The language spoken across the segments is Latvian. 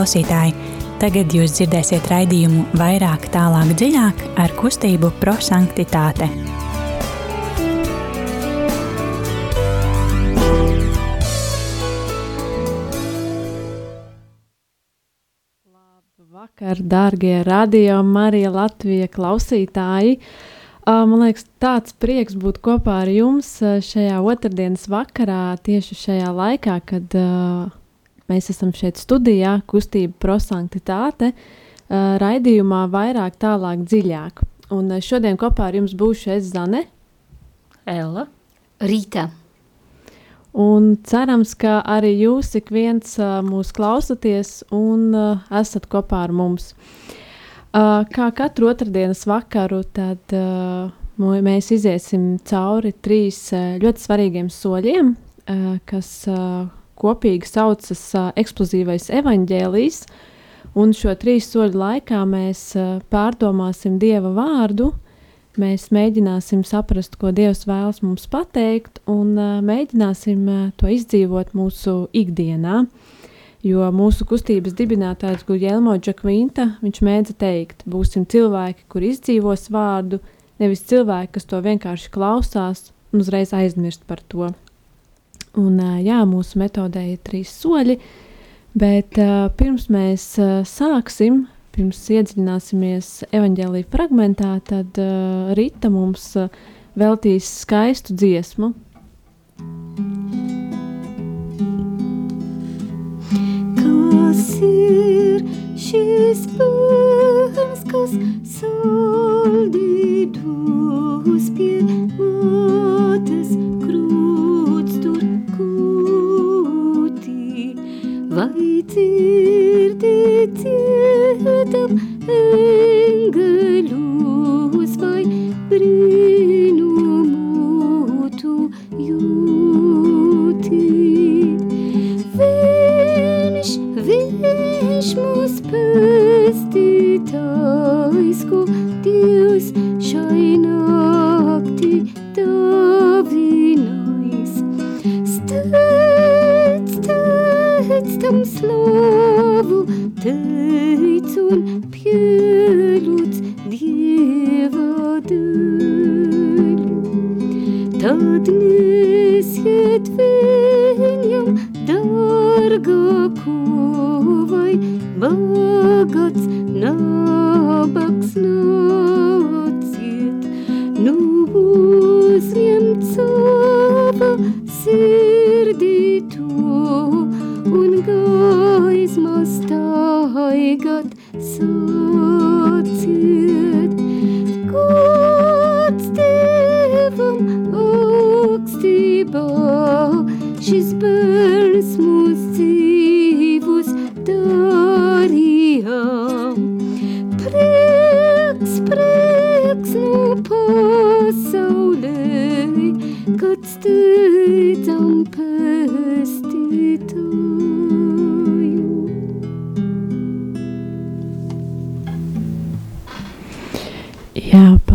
klausītāji! Tagad jūs dzirdēsiet raidījumu vairāk, tālāk, dziļāk ar kustību prosanktitāte. Labvakar, dārgie radio Marija Latvija klausītāji! Man liekas, tāds prieks būt kopā ar jums šajā otrdienas vakarā, tieši šajā laikā, kad uh, mēs esam šeit studijā, kustība prosanktitāte, uh, raidījumā vairāk, tālāk, dziļāk. Un uh, šodien kopā ar jums būšu es Zane, Ella, Rīta. Un cerams, ka arī jūs ik viens uh, mūs klausaties un uh, esat kopā ar mums. Uh, kā katru otrdienas vakaru, tad uh, mēs iesim cauri trīs uh, ļoti svarīgiem soļiem, uh, kas uh, kopīgi saucas eksplozīvais evaņģēlijs. Un šo trīs soļu laikā mēs pārdomāsim Dieva vārdu, mēs mēģināsim saprast, ko Dievs vēlas mums pateikt, un mēģināsim to izdzīvot mūsu ikdienā. Jo mūsu kustības dibinātājs Guillermo Džakvinta, viņš mēdza teikt, būsim cilvēki, kur izdzīvos vārdu, nevis cilvēki, kas to vienkārši klausās un uzreiz aizmirst par to. Un, jā, mūsu metodē ir trīs soļi, bet pirms mēs sāksim, pirms iedziļināsimies evaņģēlīja fragmentā, tad Rita mums veltīs skaistu dziesmu. Kas ir šis bērns, kas saldītos pie mātes krūts Vai dzirdēt dziedam engeļus vai brīnumu tu jūti? Viņš, viņš mūs pestītājs,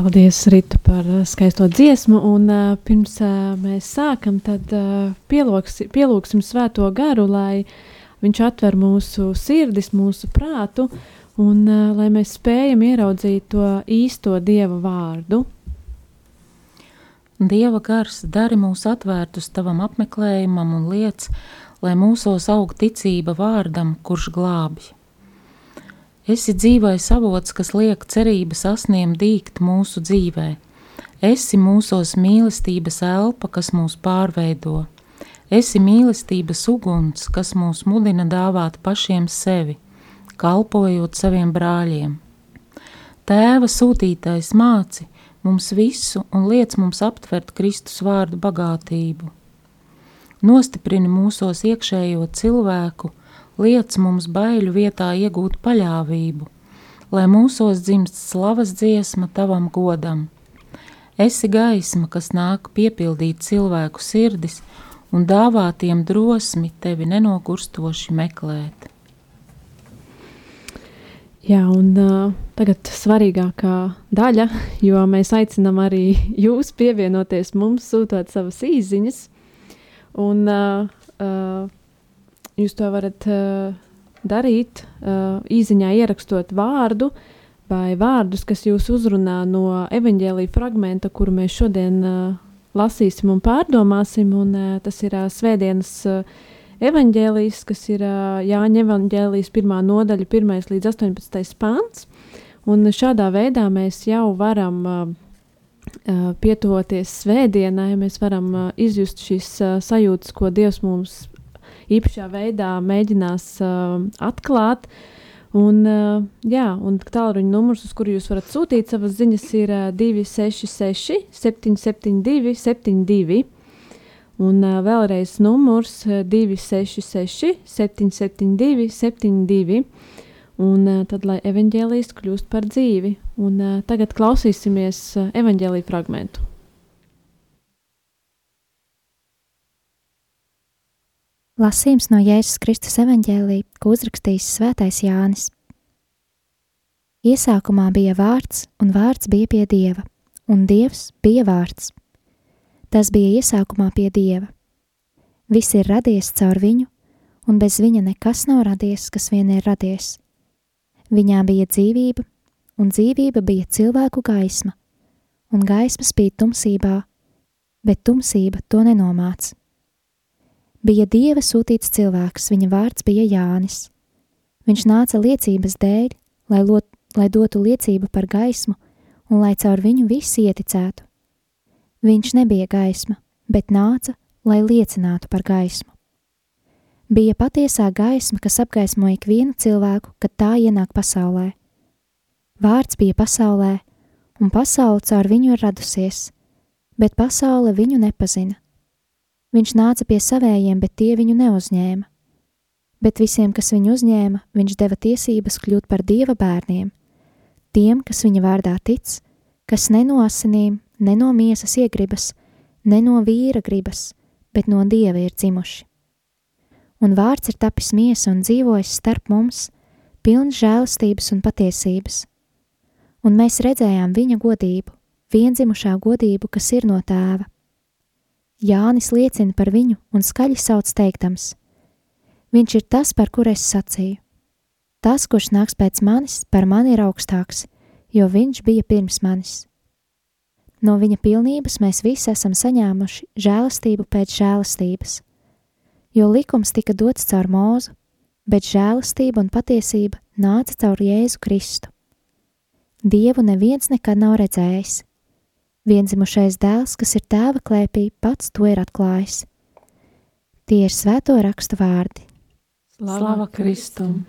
paldies Rita par uh, skaisto dziesmu. Un, uh, pirms uh, mēs sākam, tad uh, pielūks, pielūksim svēto garu, lai viņš atver mūsu sirdis, mūsu prātu, un uh, lai mēs spējam ieraudzīt to īsto Dieva vārdu. Dieva gars dari mūs atvērtus tavam apmeklējumam un liec, lai mūsos aug ticība vārdam, kurš glābj. Esi dzīvais avots, kas liek cerības asniem dīgt mūsu dzīvē. Esi mūsos mīlestības elpa, kas mūs pārveido. Esi mīlestības uguns, kas mūs mudina dāvāt pašiem sevi, kalpojot saviem brāļiem. Tēva sūtītais māci mums visu un liec mums aptvert Kristus vārdu bagātību. Nostiprini mūsos iekšējo cilvēku, liec mums baiļu vietā iegūt paļāvību, lai mūsos dzimst slavas dziesma tavam godam. Esi gaisma, kas nāk piepildīt cilvēku sirdis un dāvā tiem drosmi tevi nenogurstoši meklēt. Jā, un uh, tagad svarīgākā daļa, jo mēs aicinām arī jūs pievienoties mums, sūtot savas īsiņas. Un uh, uh, jūs to varat uh, darīt, uh, īsiņā ierakstot vārdu vai vārdus, kas jūs uzrunā no evaņģēlīja fragmenta, kuru mēs šodien uh, lasīsim un pārdomāsim. Un, uh, tas ir uh, Svētdienas uh, evaņģēlījis, kas ir uh, Jāņa evaņģēlījis pirmā nodaļa, 1 līdz 18 pāns. Un šādā veidā mēs jau varam uh, pietuvoties svētdienai, mēs varam uh, izjust šīs uh, sajūtas, ko Dievs mums īpašā veidā mēģinās uh, atklāt. Un, uh, jā, un tālruņa numurs, uz kuru jūs varat sūtīt savas ziņas, ir uh, 266, 772, 72. Un uh, vēlreiz numurs uh, 266, 772, 72. Un uh, tad, lai evanģēlijas kļūst par dzīvi, un uh, tagad klausīsimies uh, evanģēlīja fragmentu. Lasījums no Jēzus Kristus evanģēlī, ko uzrakstījis Svētais Jānis. Iesākumā bija vārds, un vārds bija pie Dieva, un Dievs bija vārds. Tas bija iesākumā pie Dieva. Viss ir radies caur viņu, un bez viņa nekas nav radies, kas vien ir radies. Viņā bija dzīvība, un dzīvība bija cilvēku gaisma, un gaisma spīd tumsībā, bet tumsība to nenomāca bija Dieva sūtīts cilvēks, viņa vārds bija Jānis. Viņš nāca liecības dēļ, lai, lot, lai dotu liecību par gaismu un lai caur viņu visi ieticētu. Viņš nebija gaisma, bet nāca, lai liecinātu par gaismu. Bija patiesā gaisma, kas apgaismo ikvienu cilvēku, kad tā ienāk pasaulē. Vārds bija pasaulē, un pasaule caur viņu ir radusies, bet pasaule viņu nepazina. Viņš nāca pie savējiem, bet tie viņu neuzņēma. Bet visiem, kas viņu uzņēma, viņš deva tiesības kļūt par dieva bērniem, tiem, kas viņa vārdā tic, kas ne no asinīm, ne no miesas iegribas, ne no vīra gribas, bet no dieva ir dzimuši. Un vārds ir tapis miesa un dzīvojis starp mums, pilns žēlastības un patiesības. Un mēs redzējām viņa godību, vienzimušā godību, kas ir no tēva Jānis liecina par viņu un skaļi sauc teiktams: Viņš ir tas, par kur es sacīju. Tas, kurš nāks pēc manis, par mani ir augstāks, jo viņš bija pirms manis. No viņa pilnības mēs visi esam saņēmuši žēlastību pēc žēlastības, jo likums tika dots caur mūzu, bet žēlastība un patiesība nāca caur Jēzu Kristu. Dievu neviens nekad nav redzējis, Vienzimušais dēls, kas ir tēva klēpī, pats to ir atklājis. Tie ir svēto rakstu vārdi. Slava Kristum!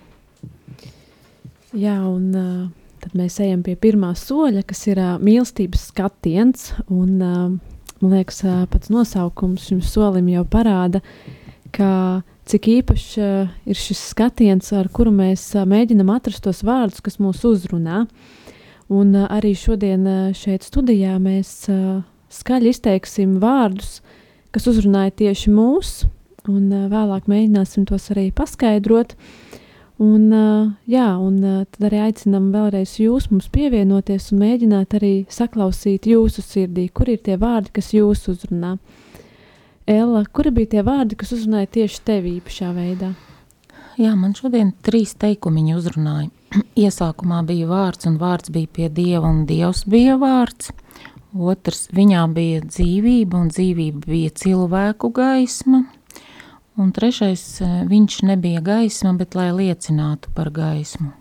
Jā, un uh, tad mēs ejam pie pirmā soļa, kas ir uh, mīlestības skatiens. Un, uh, man liekas, uh, pats nosaukums šim solim jau parāda, ka cik īpašs uh, ir šis skatiens, ar kuru mēs uh, mēģinam atrast tos vārdus, kas mūs uzrunā. Uh, Un arī šodien šeit studijā mēs skaļi izteiksim vārdus, kas uzrunāja tieši mūs, un vēlāk mēģināsim tos arī paskaidrot. Un, jā, un tad arī aicinām vēlreiz jūs mums pievienoties un mēģināt arī saklausīt jūsu sirdī, kur ir tie vārdi, kas jūs uzrunā. Ella, kuri bija tie vārdi, kas uzrunāja tieši tevi īpašā veidā? Jā, man šodien trīs teikumiņi uzrunāja. Iesākumā bija vārds, un vārds bija pie Dieva, un Dievs bija vārds. Otrs, viņā bija dzīvība, un dzīvība bija cilvēku gaisma. Un trešais, viņš nebija gaisma, bet lai liecinātu par gaismu.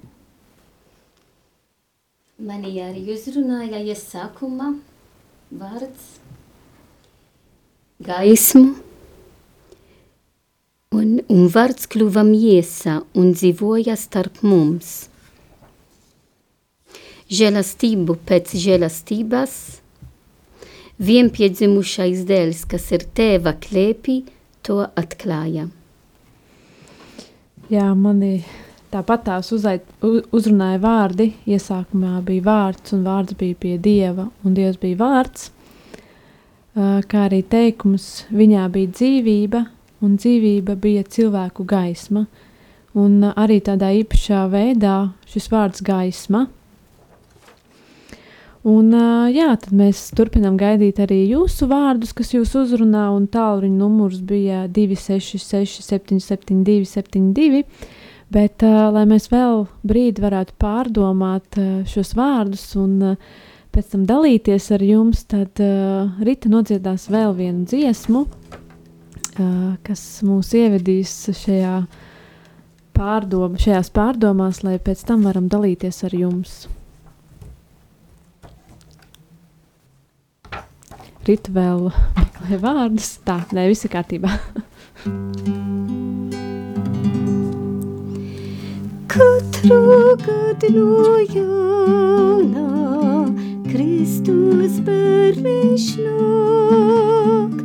Mani arī uzrunāja iesākumā vārds gaismu Un, un vārds kļuva miesa un dzīvoja starp mums. Žēlastību pēc žēlastības, vienpiedzimušais dēls, kas ir tēva klēpī, to atklāja. Jā, mani tāpat tās uzait, uzrunāja vārdi. Iesākumā bija vārds, un vārds bija pie dieva, un dievs bija vārds. Kā arī teikums, viņā bija dzīvība, un dzīvība bija cilvēku gaisma. Un arī tādā īpašā veidā šis vārds gaisma. Un, jā, tad mēs turpinām gaidīt arī jūsu vārdus, kas jūs uzrunā, un tālruņa numurs bija 266, 772, 72. Bet, lai mēs vēl brīdi varētu pārdomāt šos vārdus un pēc tam dalīties ar jums, tad Rita nodziedās vēl vienu dziesmu, kas mūs ievedīs šajā pārdoma, šajās pārdomās, lai pēc tam varam dalīties ar jums. Rita vēl meklē vārdus. Tā, nē, viss ir kārtībā. Katru gadu no jauna Kristus bērniņš nāk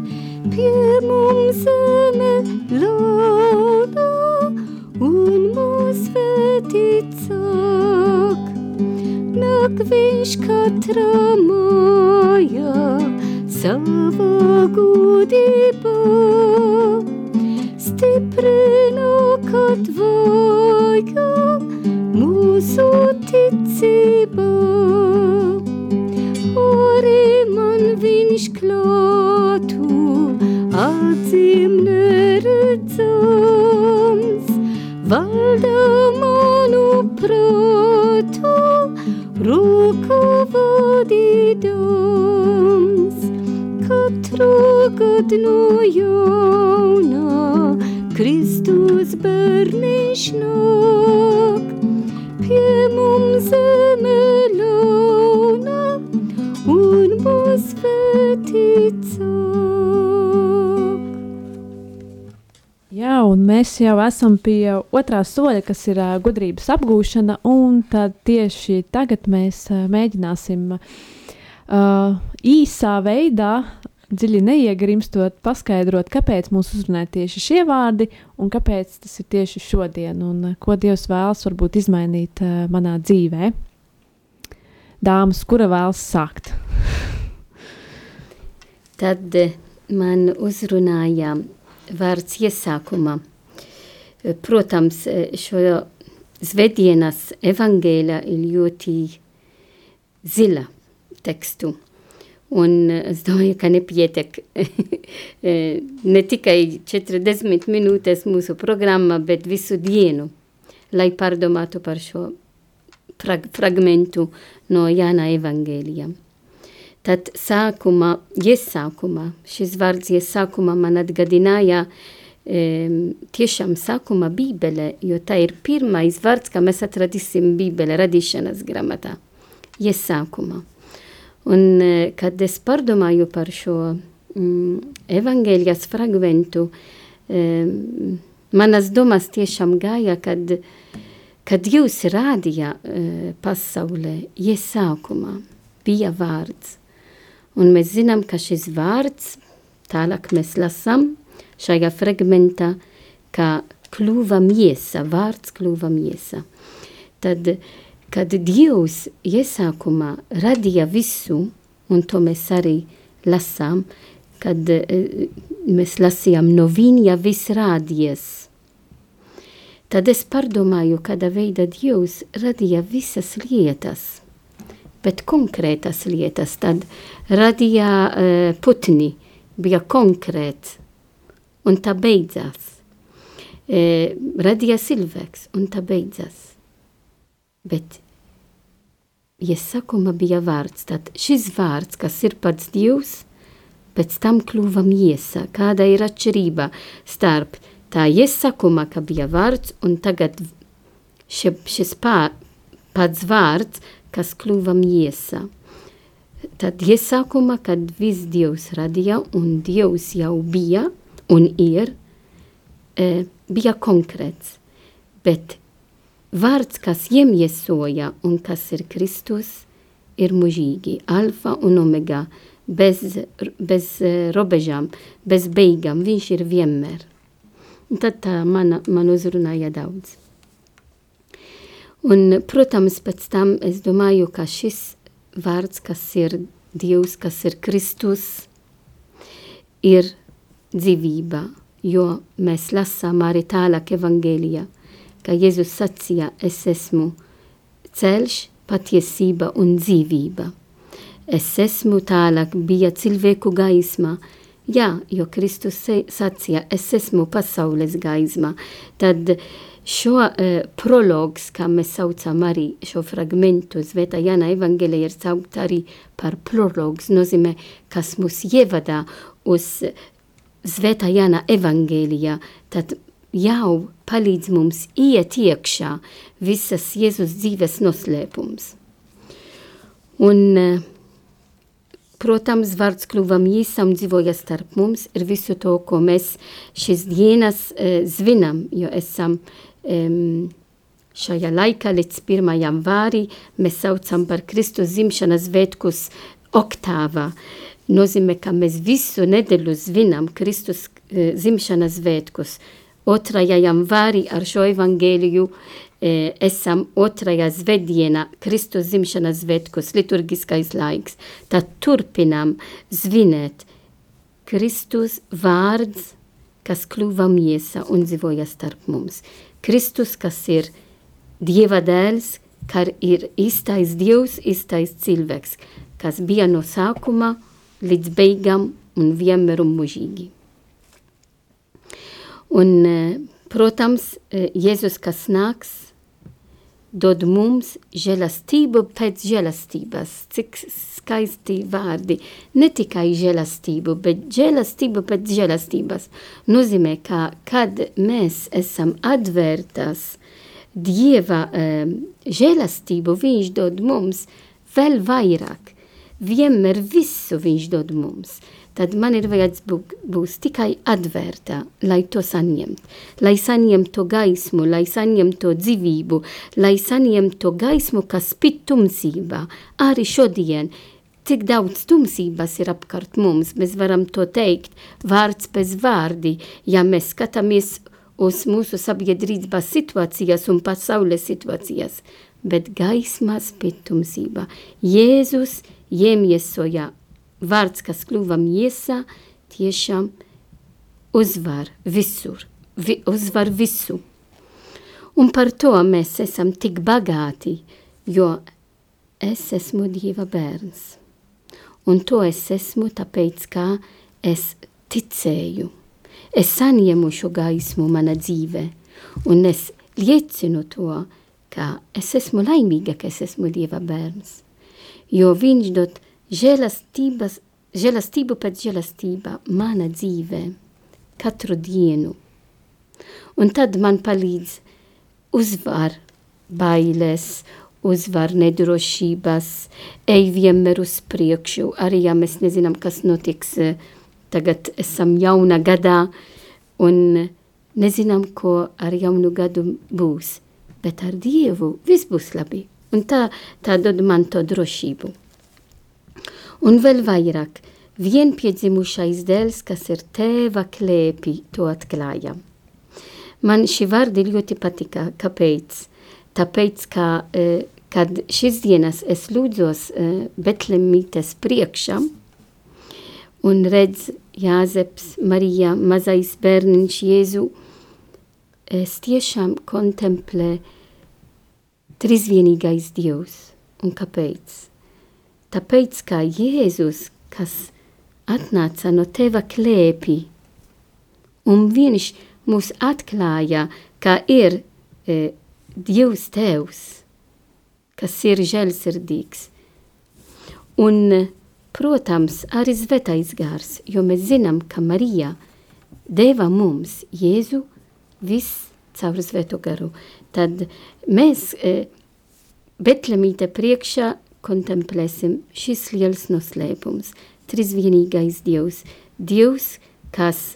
pie mums zeme launa un mūs sāk. Nāk viņš katra mājā savā gudībā stiprina, kad vajag mūsu ticībā. Arī man viņš klātu, acīm neredzams, gadu no jauna Kristus bērniņš nāk, pie mums zeme ļauna un mūs svētīcāk. Jā, un mēs jau esam pie otrā soļa, kas ir uh, gudrības apgūšana, un tad tieši tagad mēs uh, mēģināsim uh, īsā veidā, dziļi neiegrimstot, paskaidrot, kāpēc mūs uzrunā tieši šie vārdi un kāpēc tas ir tieši šodien, un uh, ko Dievs vēlas varbūt izmainīt uh, manā dzīvē. Dāmas, kura vēlas sākt? Tad eh, man uzrunāja vārds iesākumā. Eh, Protams, eh, šo svētdienas evangēlija ir ļoti zila tekstu. Un eh, es domāju, ka nepietek eh, ne tikai 40 minūtes mūsu programma, bet visu dienu, lai pārdomātu par šo frag fragmentu no Jāna evangēlijā. Tad sākumā, iesākumā, šis vārds iesākumā man atgadināja um, tiešām sākuma bībele, jo tā ir pirmais vārds, kā mēs atradīsim bībele radīšanas gramatā. Iesākumā. Un eh, kad es pārdomāju par šo mm, evangēlijas fragmentu, um, manas domas tiešām gāja, kad, kad jūs rādījā uh, pasaulē iesākumā bija vārds. Un mēs zinām, ka šis vārds, tālāk mēs lasām šajā fragmentā, ka kļuva miesa, vārds kļuva miesa. Tad, kad Dievs iesākumā radīja visu, un to mēs arī lasām, kad uh, mēs lasījām no viņa viss rādies. Tad es pārdomāju, kāda veida Dievs radīja visas lietas, bet konkrētas lietas. Tad radīja uh, putni, bija konkrēts, un tā beidzās. Uh, radīja cilvēks, un tā beidzās. Bet iesakuma bija vārds. Tad šis vārds, kas ir pats Dievs, pēc tam kļuva miesa. Kāda ir atšķirība starp tā iesakuma, ka bija vārds, un tagad še, šis pār, pats vārds, kas kļuva miesa. Tad iesākuma, kad viss Dievs radīja, un Dievs jau bija un ir, e, bija konkrēts. Bet vārds, kas iemiesoja un kas ir Kristus, ir mužīgi, alfa un omega, bez, bez robežām, bez beigām, viņš ir vienmēr. Un tad tā mana, man uzrunāja daudz. Un, protams, pēc tam es domāju, ka šis vārds, kas ir Dievs, kas ir Kristus, ir dzīvība, jo mēs lasām arī tālāk evangēlijā, ka Jēzus sacīja, es esmu ceļš, patiesība un dzīvība. Es esmu tālāk bija cilvēku gaisma, Jā, jo Kristus sacīja, es esmu pasaules gaisma, tad šo uh, prologs, kā mēs saucam arī šo fragmentu, Zvētā Jāna evangelija ir saukt arī par prologs, nozīmē, kas mūs ievadā uz Zvētā Jāna evangelija, tad jau palīdz mums iet iekšā visas Jēzus dzīves noslēpums. Un uh, Protams, vārds kļuva mīsam, dzīvoja starp mums, ir visu to, ko mēs šīs dienas e, zvinam, jo esam e, šajā laikā līdz pirmajam vārī, mēs saucam par Kristus zimšanas vētkus oktāvā. Nozīmē, ka mēs visu nedēļu zvinam Kristus e, zimšanas vētkus. Otrajam vārī ar šo evangēliju E, esam otrajā svētdienā, Kristus zimšanas svētkos, liturgiskais laiks, tad turpinām svinēt Kristus vārds, kas kļuva miesa un dzīvoja starp mums. Kristus, kas ir Dieva dēls, kā ir īstais Dievs, īstais cilvēks, kas bija no sākuma līdz beigām un vienmēr un mūžīgi. Un, e, protams, e, Jēzus, kas nāks, dod mums žēlastību pēc žēlastības, cik skaisti vārdi. Ne tikai žēlastību, bet žēlastību pēc žēlastības. Nozīmē, ka kad mēs esam atvērtas Dieva um, žēlastību, viņš dod mums vēl vairāk. Vienmēr visu viņš dod mums tad man ir vajadz būs tikai atvērta, lai to saņemt, lai saņemtu to gaismu, lai saņemtu to dzīvību, lai saņemtu to gaismu, kas spit tumsībā. Arī šodien, cik daudz tumsības ir apkārt mums, mēs varam to teikt vārds bez vārdi, ja mēs skatāmies uz mūsu sabiedrības situācijas un pasaules situācijas, bet gaisma spit tumsībā. Jēzus iemiesoja vārds, kas kļuva miesā, tiešām uzvar visur, vi, uzvar visu. Un par to mēs esam tik bagāti, jo es esmu Dieva bērns. Un to es esmu tāpēc, kā es ticēju. Es saņēmu šo gaismu mana dzīve, un es liecinu to, ka es esmu laimīga, ka es esmu Dieva bērns. Jo viņš dod žēlastības, žēlastību pēc žēlastība mana dzīve katru dienu. Un tad man palīdz uzvar bailes, uzvar nedrošības, ej vienmēr uz priekšu, arī ja mēs nezinām, kas notiks, tagad esam jauna gadā un nezinām, ko ar jaunu gadu būs, bet ar Dievu viss būs labi. Un tā, tā dod man to drošību. Un vēl vairāk, vienpiedzimušais dēls, kas ir tēva klēpī, to atklāja. Man šī vārdi ļoti patika. Kāpēc? Tāpēc, ka, eh, kad šīs dienas es lūdzos eh, Betlemītes priekšā un redz Jāzeps, Marija, mazais bērniņš Jēzu, es tiešām kontemplē trīsvienīgais Dievs. Un kāpēc? Tāpēc kā Jēzus, kas atnāca no teva klēpī, un viņš mūs atklāja, ka ir e, Dievs Tevs, kas ir žēlsirdīgs. Un, protams, arī svētais gars, jo mēs zinām, ka Marija deva mums Jēzu viss caur svēto garu. Tad mēs e, Betlemīte priekšā kontemplēsim šis liels noslēpums, trīsvienīgais Dievs, Dievs, kas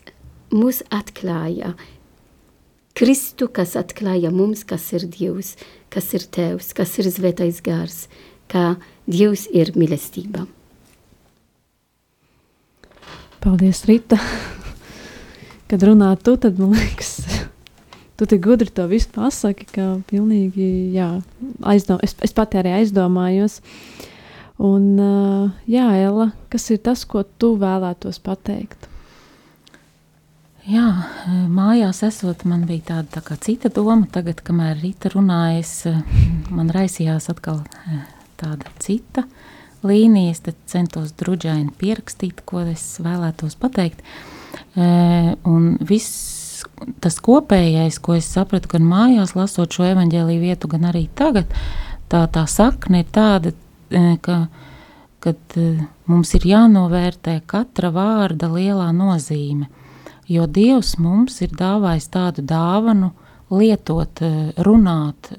mūs atklāja, Kristu, kas atklāja mums, kas ir Dievs, kas ir Tevs, kas ir Svētais gars, kā Dievs ir mīlestība. Paldies, Rita! Kad runā tu, tad man liekas, tu tik gudri to visu pasaki, ka pilnīgi, jā, aizdom, es, es pati arī aizdomājos. Un, uh, jā, Ella, kas ir tas, ko tu vēlētos pateikt? Jā, mājās esot, man bija tāda tā kā cita doma. Tagad, kamēr Rīta runājas, man raisījās atkal tāda cita līnija. Es centos druģaini pierakstīt, ko es vēlētos pateikt. Un viss tas kopējais, ko es sapratu gan mājās, lasot šo evaņģēlīju vietu, gan arī tagad, tā, tā sakne ir tāda, ka, kad mums ir jānovērtē katra vārda lielā nozīme, jo Dievs mums ir dāvājis tādu dāvanu lietot, runāt,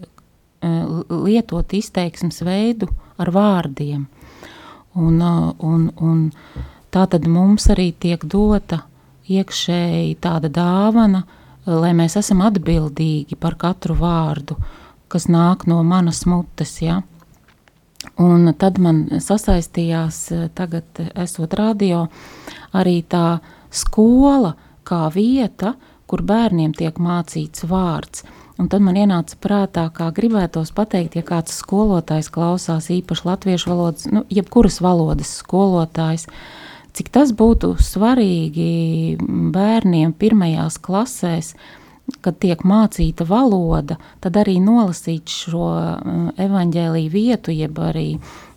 lietot izteiksmes veidu ar vārdiem. Un, un, un tā tad mums arī tiek dota iekšēji tāda dāvana, lai mēs esam atbildīgi par katru vārdu, kas nāk no manas mutes. Ja? Un tad man sasaistījās, tagad esot radio, arī tā skola kā vieta, kur bērniem tiek mācīts vārds. Un tad man ienāca prātā, kā gribētos pateikt, ja kāds skolotājs klausās īpaši latviešu valodas, nu, jebkuras valodas skolotājs, cik tas būtu svarīgi bērniem pirmajās klasēs, kad tiek mācīta valoda, tad arī nolasīt šo uh, evaņģēlīju vietu, jeb arī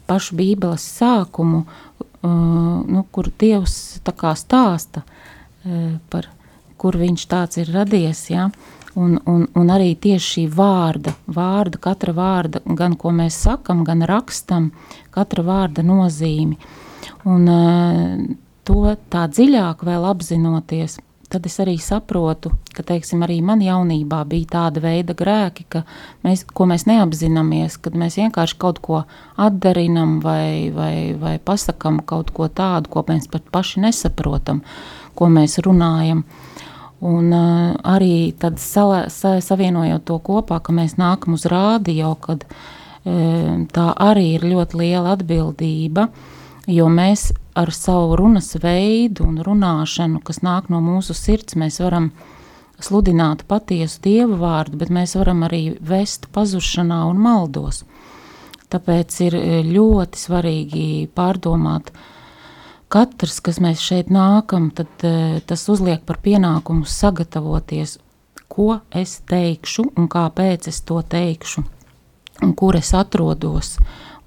pašu bībeles sākumu, uh, nu, kur Dievs tā kā stāsta uh, par, kur viņš tāds ir radies, ja, uh, Un, un, un arī tieši šī vārda, vārda, katra vārda, gan ko mēs sakam, gan rakstam, katra vārda nozīmi. Un uh, to tā dziļāk vēl apzinoties, tad es arī saprotu, ka, teiksim, arī man jaunībā bija tāda veida grēki, mēs, ko mēs neapzināmies, kad mēs vienkārši kaut ko atdarinam vai, vai, vai pasakam kaut ko tādu, ko mēs pat paši nesaprotam, ko mēs runājam. Uh, Un uh, arī tad sala, sa, savienojot to kopā, ka mēs nākam uz rādio, kad uh, tā arī ir ļoti liela atbildība, jo mēs ar savu runas veidu un runāšanu, kas nāk no mūsu sirds, mēs varam sludināt patiesu dievu vārdu, bet mēs varam arī vest pazušanā un maldos. Tāpēc ir ļoti svarīgi pārdomāt, uh, katrs, kas mēs šeit nākam, tad uh, tas uzliek par pienākumu sagatavoties, ko es teikšu un kāpēc es to teikšu, un kur es atrodos.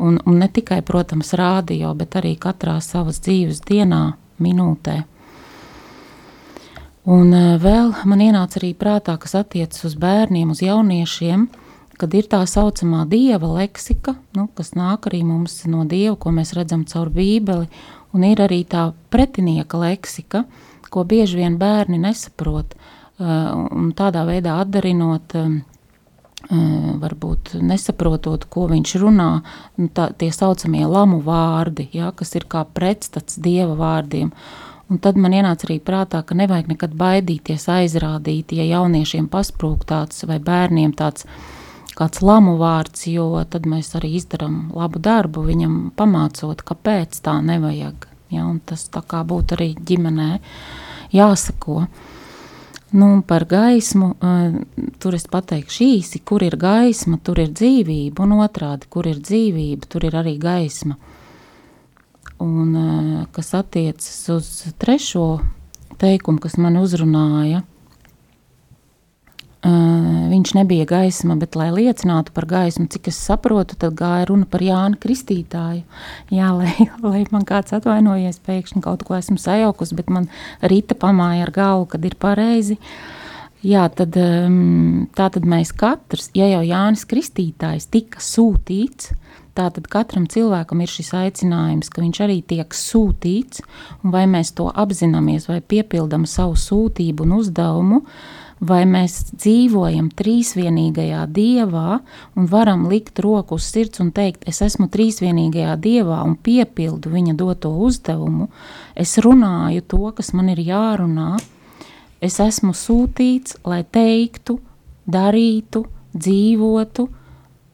Un, un ne tikai, protams, rādio, bet arī katrā savas dzīves dienā, minūtē. Un uh, vēl man ienāca arī prātā, kas attiecas uz bērniem, uz jauniešiem, kad ir tā saucamā dieva leksika, nu, kas nāk arī mums no dieva, ko mēs redzam caur bībeli, Un ir arī tā pretinieka leksika, ko bieži vien bērni nesaprot. Uh, un tādā veidā atdarinot, uh, varbūt nesaprotot, ko viņš runā, nu, tā, tie saucamie lamu vārdi, ja, kas ir kā pretstats dieva vārdiem. Un tad man ienāca arī prātā, ka nevajag nekad baidīties aizrādīt, ja jauniešiem pasprūk tāds vai bērniem tāds kāds lamu vārds, jo tad mēs arī izdarām labu darbu viņam pamācot, kāpēc tā nevajag. Ja, tas tā kā būtu arī ģimenē jāsako. Nu, par gaismu, uh, tur es pateikšu īsi, kur ir gaisma, tur ir dzīvība, un otrādi, kur ir dzīvība, tur ir arī gaisma. Un, uh, kas attiecas uz trešo teikumu, kas man uzrunāja, viņš nebija gaisma, bet, lai liecinātu par gaismu, cik es saprotu, tad gāja runa par Jānu Kristītāju. Jā, lai, lai man kāds atvainojies, pēkšņi kaut ko esmu sajaukusi, bet man rīta pamāja ar galvu, kad ir pareizi. Jā, tad, tā tad mēs katrs, ja jau Jānis Kristītājs tika sūtīts, Tātad katram cilvēkam ir šis aicinājums, ka viņš arī tiek sūtīts, un vai mēs to apzināmies, vai piepildām savu sūtību un uzdevumu, uh, vai mēs dzīvojam trīsvienīgajā dievā un varam likt roku uz sirds un teikt, es esmu trīsvienīgajā dievā un piepildu viņa doto uzdevumu, es runāju to, kas man ir jārunā, es esmu sūtīts, lai teiktu, darītu, dzīvotu,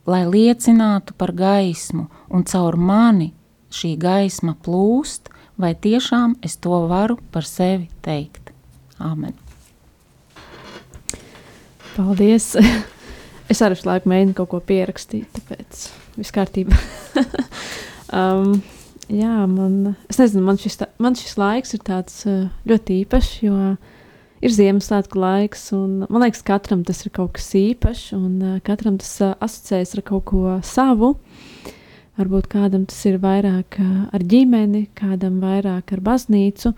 lai liecinātu par gaismu, un caur mani šī gaisma plūst, vai tiešām es to varu par sevi teikt. Āmen. Paldies! es arī visu laiku mēģinu kaut ko pierakstīt, tāpēc viss kārtībā. um, jā, man, nezinu, man šis, tā, man šis laiks ir tāds uh, ļoti īpašs, jo ir Ziemassvētku laiks, un man liekas, katram tas ir kaut kas īpašs, un uh, katram tas uh, asociējas ar kaut ko savu. Varbūt kādam tas ir vairāk ar ģimeni, kādam vairāk ar baznīcu,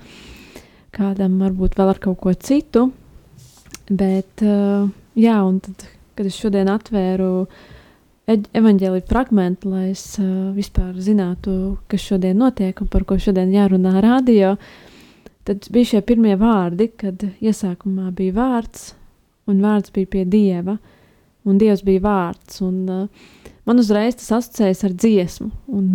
kādam varbūt vēl ar kaut ko citu. Bet, uh, jā, un tad, kad es šodien atvēru evaņģēlīju fragment, lai es uh, vispār zinātu, kas šodien notiek un par ko šodien jārunā radio, tad bija šie pirmie vārdi, kad iesākumā bija vārds, un vārds bija pie Dieva, un Dievs bija vārds, un uh, man uzreiz tas asociējas ar dziesmu, un,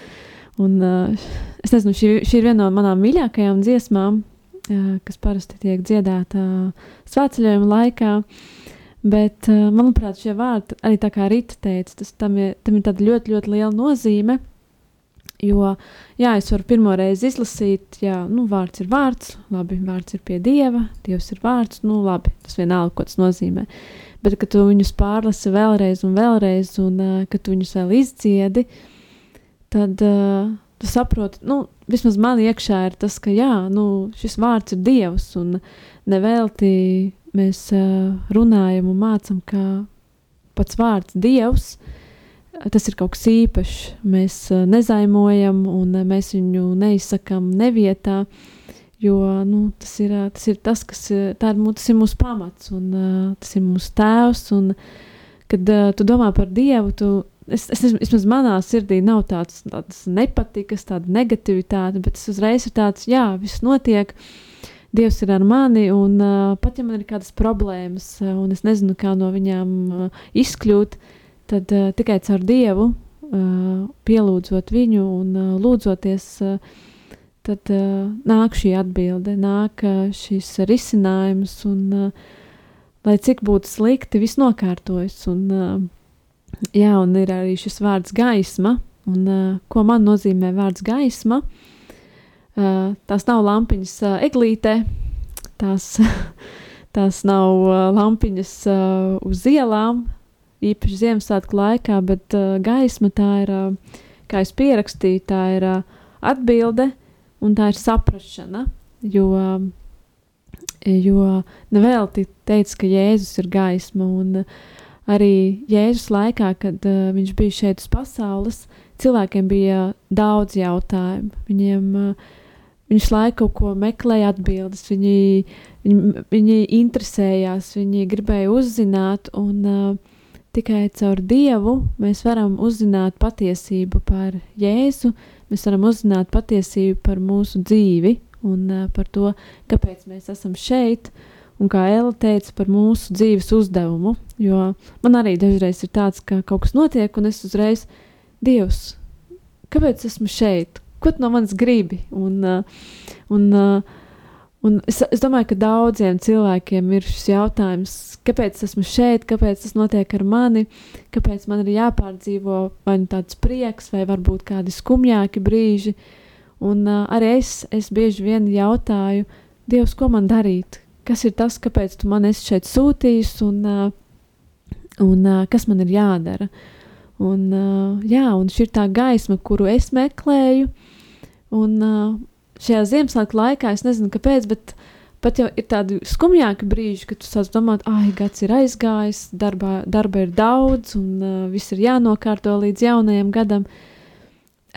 un uh, es nezinu, šī, šī ir viena no manām mīļākajām dziesmām, kas parasti tiek dziedāta svētceļojuma laikā. Bet, manuprāt, šie vārdi, arī tā kā Rīta teica, tas tam ir, tam ir ļoti, ļoti liela nozīme. Jo, jā, es varu pirmo reizi izlasīt, jā, nu, vārds ir vārds, labi, vārds ir pie dieva, dievs ir vārds, nu, labi, tas vienalga, ko tas nozīmē. Bet, kad tu viņus pārlasi vēlreiz un vēlreiz, un uh, kad tu viņus vēl izdziedi, tad uh, tu saproti, nu, vismaz man iekšā ir tas, ka jā, nu, šis vārds ir Dievs, un nevelti mēs uh, runājam un mācam, ka pats vārds Dievs, tas ir kaut kas īpašs. Mēs uh, nezaimojam, un uh, mēs viņu neizsakām nevietā, jo nu, tas, ir, uh, tas ir tas, kas ir, ir, tas ir mūsu pamats, un tas ir mūsu tēvs, un kad tu domā par Dievu, tu es, es, vismaz manā sirdī nav tāds, tāds nepatikas, tāda negativitāte, bet es uzreiz ir tāds, jā, viss notiek. Dievs ir ar mani, un uh, pat ja man ir kādas problēmas, uh, un es nezinu, kā no viņām uh, izkļūt, tad uh, tikai caur Dievu, uh, pielūdzot viņu un uh, lūdzoties, uh, tad uh, nāk šī atbilde, nāk uh, šis risinājums, un uh, lai cik būtu slikti, viss nokārtojas. Un, uh, Jā, un ir arī šis vārds gaisma. Un, uh, ko man nozīmē vārds gaisma? Uh, tās nav lampiņas uh, eglītē, tās, tās nav uh, lampiņas uh, uz ielām, īpaši Ziemassvētku laikā, bet uh, gaisma tā ir, uh, kā es pierakstīju, tā ir uh, atbilde un tā ir saprašana. Jo, uh, jo nevelti teica, ka Jēzus ir gaisma. Un, uh, arī Jēzus laikā, kad uh, viņš bija šeit uz pasaules, cilvēkiem bija daudz jautājumu. Viņiem, uh, viņš laiku kaut ko meklēja atbildes, viņi, viņi, viņi interesējās, viņi gribēja uzzināt, un uh, tikai caur Dievu mēs varam uzzināt patiesību par Jēzu, mēs varam uzzināt patiesību par mūsu dzīvi un uh, par to, kāpēc mēs esam šeit. Uh, un kā Ella teica par mūsu dzīves uzdevumu. Jo man arī dažreiz ir tāds, ka kaut kas notiek, un es uzreiz, Dievs, kāpēc esmu šeit? Ko tu no manis gribi? Un, uh, un, uh, un es, es domāju, ka daudziem cilvēkiem ir šis jautājums, kāpēc esmu šeit, kāpēc tas notiek ar mani, kāpēc man ir jāpārdzīvo vai nu tāds prieks, vai varbūt kādi skumjāki brīži. Un uh, arī es, es bieži vien jautāju, Dievs, ko man darīt? Kas ir tas, kāpēc tu man esi šeit sūtījis un, uh, un uh, kas man ir jādara. Un, uh, jā, un šī ir tā gaisma, kuru es meklēju. Un šajā Ziemassvētku laikā es nezinu, kāpēc, bet pat jau ir tādi skumjāki brīži, kad tu sāc domāt, ah, gads ir aizgājis, darbā, darba ir daudz un viss ir jānokārto līdz jaunajam gadam. Uh,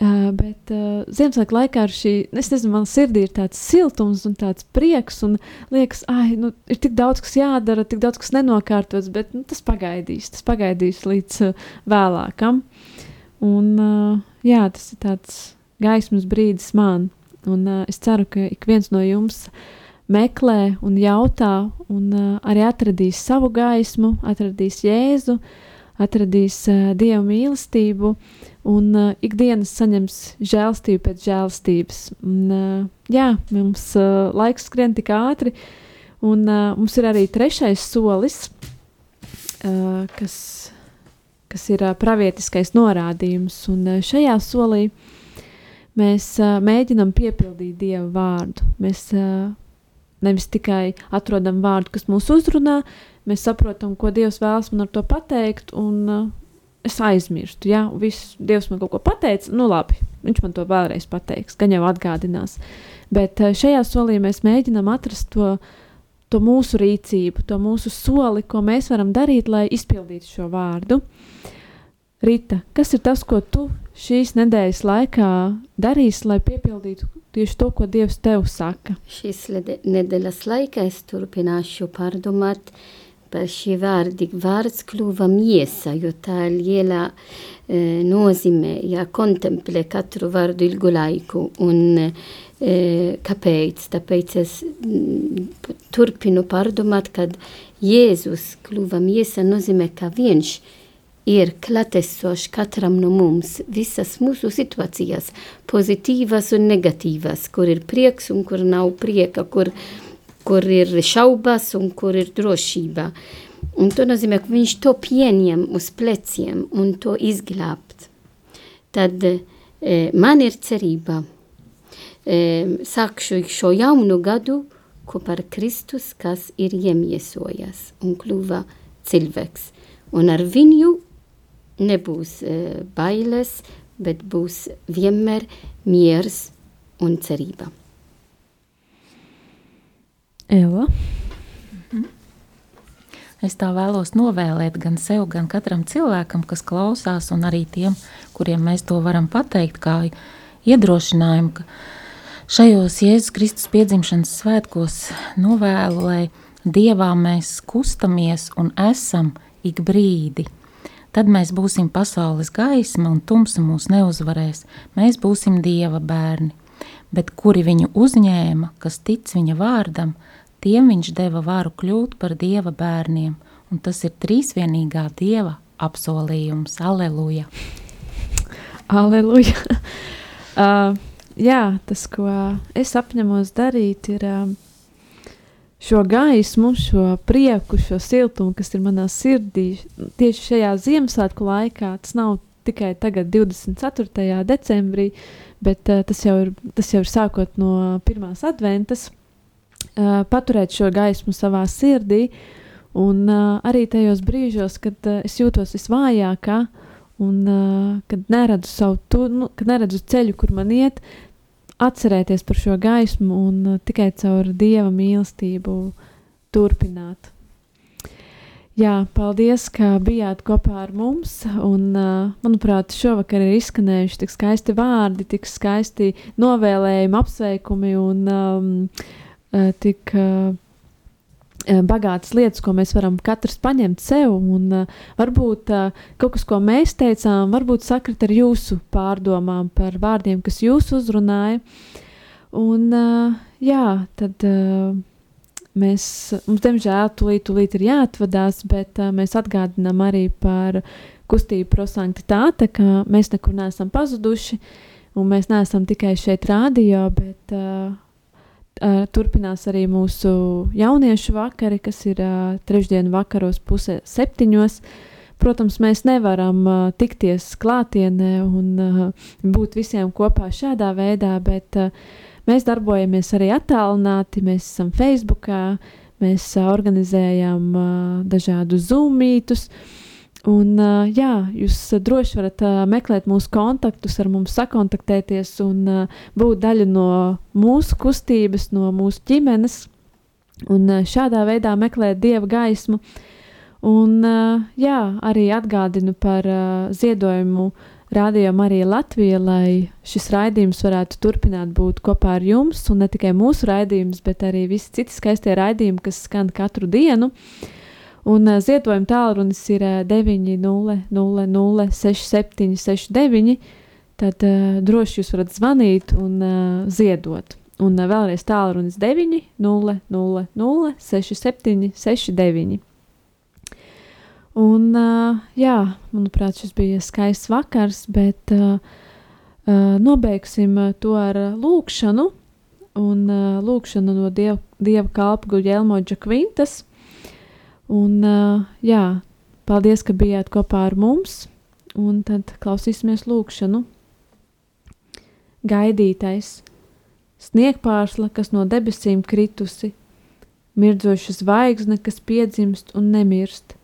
Uh, bet uh, Ziemassvētku laikā ar šī, es nezinu, man sirdī ir tāds siltums un tāds prieks, un liekas, ah, nu, ir tik daudz, kas jādara, tik daudz, kas nenokārtots, bet nu, tas pagaidīs, tas pagaidīs līdz uh, vēlākam. Un, uh, jā, tas ir tāds gaismas brīdis man, un uh, es ceru, ka ik viens no jums meklē un jautā, un uh, arī atradīs savu gaismu, atradīs Jēzu, atradīs uh, Dieva mīlestību. Un uh, ikdienas saņems žēlstību pēc žēlstības. Un, uh, jā, mums uh, laiks skrien tik ātri, un uh, mums ir arī trešais solis, uh, kas, kas ir uh, pravietiskais norādījums. Un uh, šajā solī mēs uh, mēģinam piepildīt Dieva vārdu. Mēs uh, nevis tikai atrodam vārdu, kas mūs uzrunā, mēs saprotam, ko Dievs vēlas man ar to pateikt, un uh, es aizmirstu. Ja viss Dievs man kaut ko pateica, nu labi, viņš man to vēlreiz pateiks, gan jau atgādinās. Bet eh, šajā solī mēs mēģinām atrast to, to mūsu rīcību, to mūsu soli, ko mēs varam darīt, lai izpildītu šo vārdu. Rīta, kas ir tas, ko tu šīs nedēļas laikā darīsi, lai piepildītu tieši to, ko Dievs tev saka. Šīs nedēļas laikā es turpināšu pārdomāt par šī vārdi. Vārds kļuva miesa, jo tā liela e, nozīmē, ja kontemplē katru vārdu ilgu laiku. Un e, kāpēc? Tāpēc es mm, turpinu pārdomāt, kad Jēzus kļuva miesa nozīmē, ka viņš ir ir klātesošs katram no mums visas mūsu situācijas, pozitīvas un negatīvas, kur ir prieks un kur nav prieka, kur, kur ir šaubas un kur ir drošība. Un to nozīmē, ka viņš to pieņem uz pleciem un to izglābt. Tad e, man ir cerība. E, sākšu šo jaunu gadu kopā ar Kristus, kas ir iemiesojas un kļuva cilvēks. Un ar viņu nebūs uh, bailes, bet būs vienmēr miers un cerība. Eva? Mhm. Es tā vēlos novēlēt gan sev, gan katram cilvēkam, kas klausās, un arī tiem, kuriem mēs to varam pateikt, kā iedrošinājumu, ka šajos Jēzus Kristus piedzimšanas svētkos novēlu, lai Dievā mēs kustamies un esam ik brīdi – Tad mēs būsim pasaules gaisma un tumsa mūs neuzvarēs. Mēs būsim Dieva bērni. Bet kuri viņu uzņēma, kas tic viņa vārdam, tiem viņš deva varu kļūt par Dieva bērniem. Un tas ir trīsvienīgā Dieva apsolījums. Aleluja! Aleluja! uh, jā, tas, ko es apņemos darīt, ir... Uh, šo gaismu, šo prieku, šo siltumu, kas ir manā sirdī tieši šajā Ziemassvētku laikā. Tas nav tikai tagad, 24. decembrī, bet uh, tas, jau ir, tas jau ir sākot no pirmās adventas. Uh, paturēt šo gaismu savā sirdī, un uh, arī tajos brīžos, kad uh, es jūtos visvājākā, un uh, kad, neredzu savu, tu, nu, kad neredzu ceļu, kur man iet, atcerēties par šo gaismu un uh, tikai caur dieva mīlestību turpināt. Jā, paldies, ka bijāt kopā ar mums. Un, uh, manuprāt, šovakar ir izskanējuši tik skaisti vārdi, tik skaisti novēlējumi, apsveikumi un um, uh, tik. Uh, bagātas lietas, ko mēs varam katrs paņemt sev. Un, uh, varbūt uh, kaut kas, ko mēs teicām, varbūt sakrit ar jūsu pārdomām par vārdiem, kas jūs uzrunāja. Un, uh, jā, tad uh, mēs, mums, diemžēl, tūlīt, tūlīt ir jāatvadās, bet uh, mēs atgādinām arī par kustību prosanktitāte, ka mēs nekur neesam pazuduši, un mēs neesam tikai šeit rādio, bet uh, Uh, turpinās arī mūsu jauniešu vakari, kas ir uh, trešdienas vakaros, pusē septiņos. Protams, mēs nevaram uh, tikties klātienē un uh, būt visiem kopā šādā veidā, bet uh, mēs darbojamies arī attālināti. Mēs esam Facebook, mēs uh, organizējam uh, dažādus zūmītus. Uh, Un, uh, jā, jūs droši varat uh, meklēt mūsu kontaktus, ar mums sakontaktēties un uh, būt daļa no mūsu kustības, no mūsu ģimenes. Un uh, šādā veidā meklēt dieva gaismu. Un, uh, jā, arī atgādinu par uh, ziedojumu Rādio Marija Latvija, lai šis raidījums varētu turpināt būt kopā ar jums, un ne tikai mūsu raidījums, bet arī visi citi skaistie raidījumi, kas skan katru dienu. Uh, Un uh, ziedojuma tālrunis ir uh, 900-6769. Tad uh, droši jūs varat zvanīt un uh, ziedot. Un uh, vēlreiz tālrunis 900-6769. Un, uh, jā, manuprāt, šis bija skaists vakars, bet uh, uh, nobeigsim to ar lūkšanu. Un uh, lūkšanu no dieva, dieva kalpa Guļelmo Džakvintas. Un, uh, jā, paldies, ka bijāt kopā ar mums, un tad klausīsimies lūkšanu. Gaidītais, sniegpārsla, kas no debesīm kritusi, mirdzoša zvaigzne, kas piedzimst un nemirst,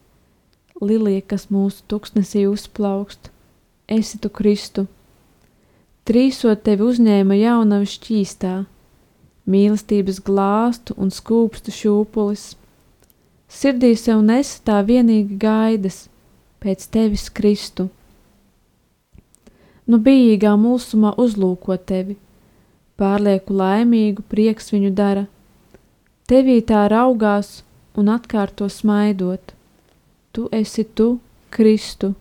lilija, kas mūsu tuksnesī uzplaukst, esi tu Kristu. Trīsot tevi uzņēma jaunavi šķīstā, mīlestības glāstu un skūpstu šūpulis Sirdī sev nes tā vienīgi gaidas pēc tevis Kristu. Nu bijīgā mulsumā uzlūko tevi, pārlieku laimīgu prieks viņu dara. Tevī tā raugās un atkārto smaidot. Tu esi tu, Kristu.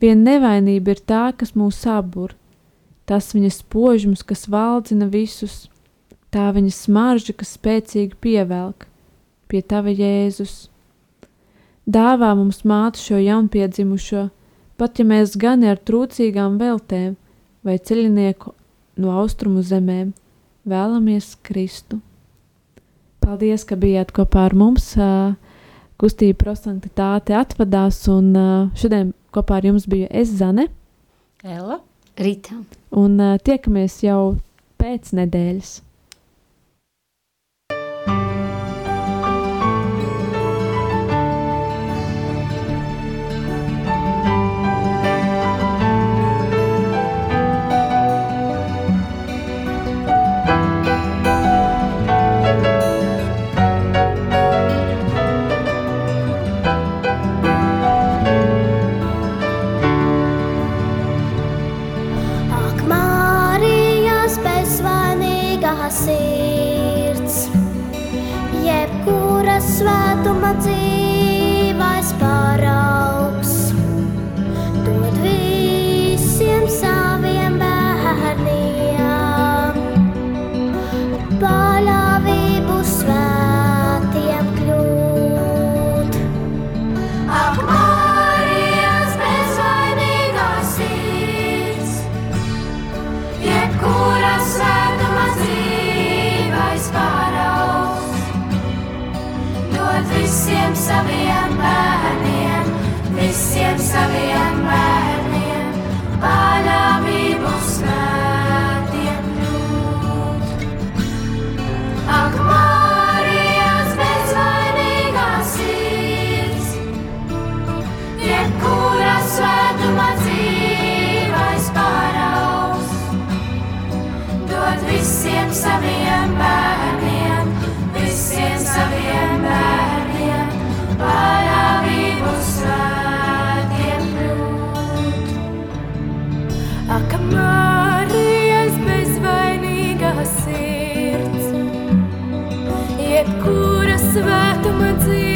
Vien nevainība ir tā, kas mūs sabur, tas viņas požums, kas valdzina visus, tā viņas smarža, kas spēcīgi pievelk pie tava Jēzus. Dāvā mums māte šo jaunpiedzimušo, pat ja mēs gan ar trūcīgām veltēm vai ceļinieku no austrumu zemēm vēlamies Kristu. Paldies, ka bijāt kopā ar mums. Kustība prosanktitāte atvadās, un šodien kopā ar jums biju es Zane. Ella. Rītā. Un tiekamies jau pēc nedēļas. saviem bērniem, visiem saviem bērniem, parādību svētiem kļūt. Ak, Marijas bezvainīgā sirds, jebkura svētuma dzīve.